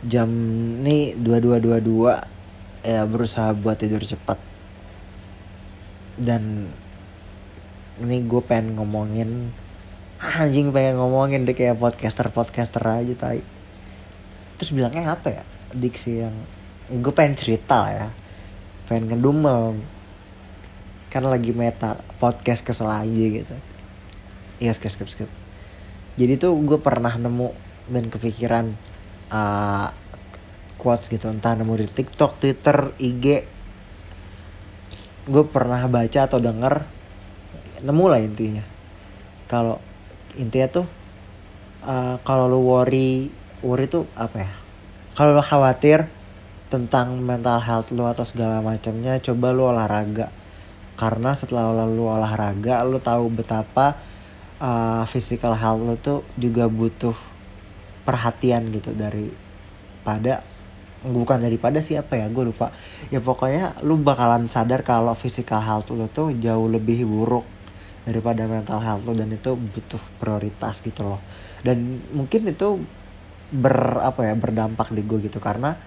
jam nih dua ya berusaha buat tidur cepat. Dan ini gue pengen ngomongin anjing pengen ngomongin deh kayak podcaster podcaster aja tai. Terus bilangnya apa ya diksi yang ya gue pengen cerita ya. Pengen ngedumel. Kan lagi meta podcast kesel aja gitu. Iya skip skip skip. Jadi tuh gue pernah nemu dan kepikiran uh, quotes gitu entah nemu di TikTok, Twitter, IG. Gue pernah baca atau denger nemu lah intinya. Kalau intinya tuh uh, kalau lu worry, worry tuh apa ya? Kalau lu khawatir tentang mental health lu atau segala macamnya, coba lu olahraga. Karena setelah lu olahraga, lu tahu betapa uh, physical health lu tuh juga butuh perhatian gitu dari pada bukan daripada siapa ya gue lupa. Ya pokoknya lu bakalan sadar kalau physical health lu tuh jauh lebih buruk daripada mental health lu dan itu butuh prioritas gitu loh. Dan mungkin itu ber apa ya berdampak di gue gitu karena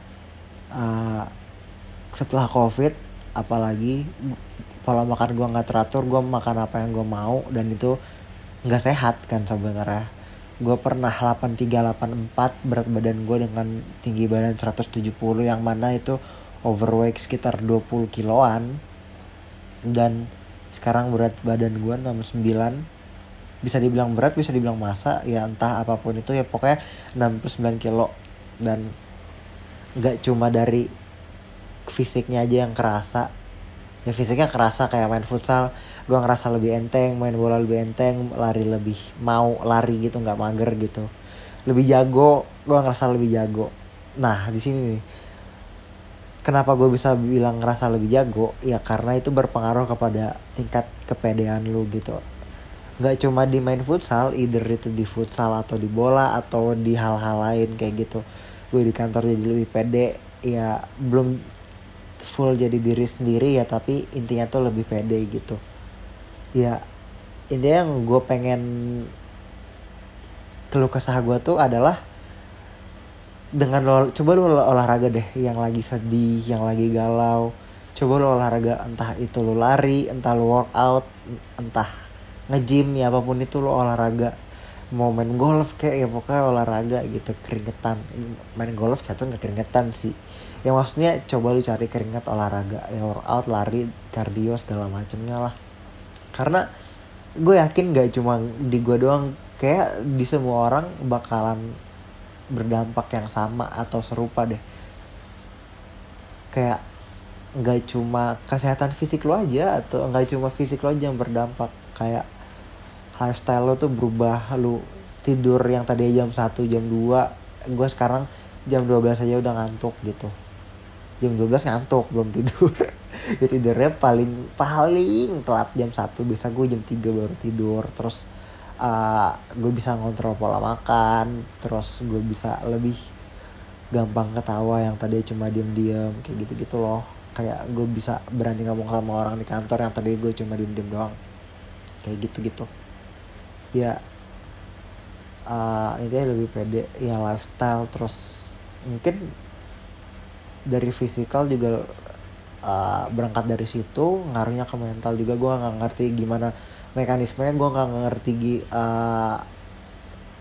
uh, setelah covid apalagi pola makan gue nggak teratur gue makan apa yang gue mau dan itu nggak sehat kan sebenarnya gue pernah 8384 berat badan gue dengan tinggi badan 170 yang mana itu overweight sekitar 20 kiloan. Dan sekarang berat badan gue 69 bisa dibilang berat bisa dibilang masa ya entah apa pun itu ya pokoknya 69 kilo. Dan nggak cuma dari fisiknya aja yang kerasa. Ya fisiknya kerasa kayak main futsal gue ngerasa lebih enteng main bola lebih enteng lari lebih mau lari gitu nggak mager gitu. Lebih jago gue ngerasa lebih jago. Nah di sini nih kenapa gue bisa bilang ngerasa lebih jago? Ya karena itu berpengaruh kepada tingkat kepedean lu gitu. Nggak cuma di main futsal either itu di futsal atau di bola atau di hal-hal lain kayak gitu. Gue di kantor jadi lebih pede ya belum full jadi diri sendiri ya tapi intinya tuh lebih pede gitu ya intinya yang gue pengen keluh kesah gue tuh adalah dengan lo coba lo olahraga deh yang lagi sedih yang lagi galau. Coba lo olahraga entah itu lo lari entah lo workout entah ngejim ya apa pun itu lo olahraga. Mau main golf kayak ya pokoknya olahraga gitu keringetan. Main golf satu nggak keringetan sih. Ya maksudnya coba lu cari keringat olahraga ya workout lari kardio segala macamnya lah karena gue yakin gak cuma di gue doang kayak di semua orang bakalan berdampak yang sama atau serupa deh. Kayak nggak cuma kesehatan fisik lo aja atau nggak cuma fisik lo aja yang berdampak. Kayak lifestyle lo tuh berubah lu tidur yang tadi jam 1 jam 2 gue sekarang jam 12 aja udah ngantuk gitu jam 12 ngantuk belum tidur. Ya tidurnya paling paling telat jam 1 biasa gue jam 3 baru tidur. Terus uh, gue bisa ngontrol pola makan. Terus gue bisa lebih gampang ketawa yang tadi cuma diem-diem kayak gitu-gitu loh. Kayak gue bisa berani ngomong sama orang di kantor yang tadi gue cuma diem-diem doang. Kayak gitu-gitu. Ya uh, ini lebih pede ya lifestyle. Terus mungkin dari fisikal juga uh, berangkat dari situ ngaruhnya ke mental juga. Gue nggak ngerti gimana mekanismenya gue nggak ngerti uh,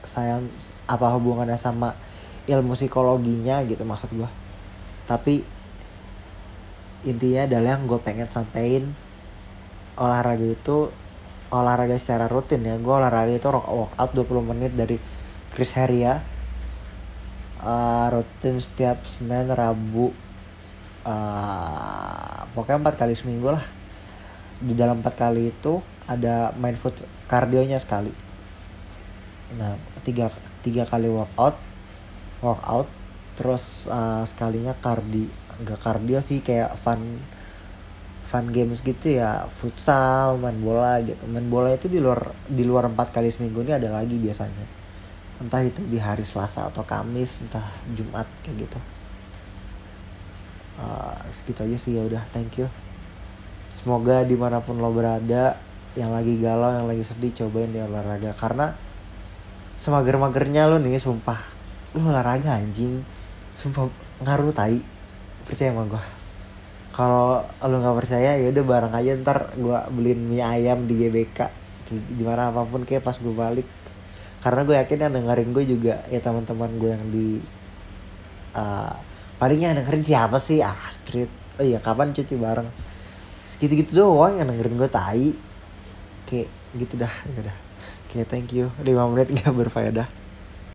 saya apa hubungannya sama ilmu psikologinya gitu maksud gue tapi intinya adalah yang gue pengen sampein olahraga itu olahraga secara rutin ya. Gue olahraga itu workout 20 menit dari Chris Heria uh, rutin setiap Senin Rabu. Uh, pokoknya empat kali seminggu lah. Di dalam empat kali itu ada main foot kardionya sekali. Nah tiga tiga kali workout workout terus uh, sekalinya kardi. Enggak kardio sih kayak fun fun games gitu ya. Futsal main bola gitu. Main bola itu di luar di luar empat kali seminggu ini ada lagi biasanya entah itu di hari Selasa atau Kamis entah Jumat kayak gitu. Uh, segitu aja sih ya udah thank you. Semoga di mana pun lo berada yang lagi galau yang lagi sedih cobain di olahraga. Karena semager-magernya lo nih sumpah. Lo olahraga anjing. Sumpah ngaruh tai. Percaya sama gue kalau lu nggak percaya ya udah bareng aja ntar gue beliin mie ayam di GBK gimana apa pun kayak pas gue balik karena gue yakin yang dengerin gue juga ya teman-teman gue yang di uh, palingnya yang dengerin siapa sih? Astrid. Oh iya kapan cuci bareng? Segitu-gitu doang yang dengerin gue tai. Kayak gitu dah ya udah. Oke thank you. 5 menit nggak berfaedah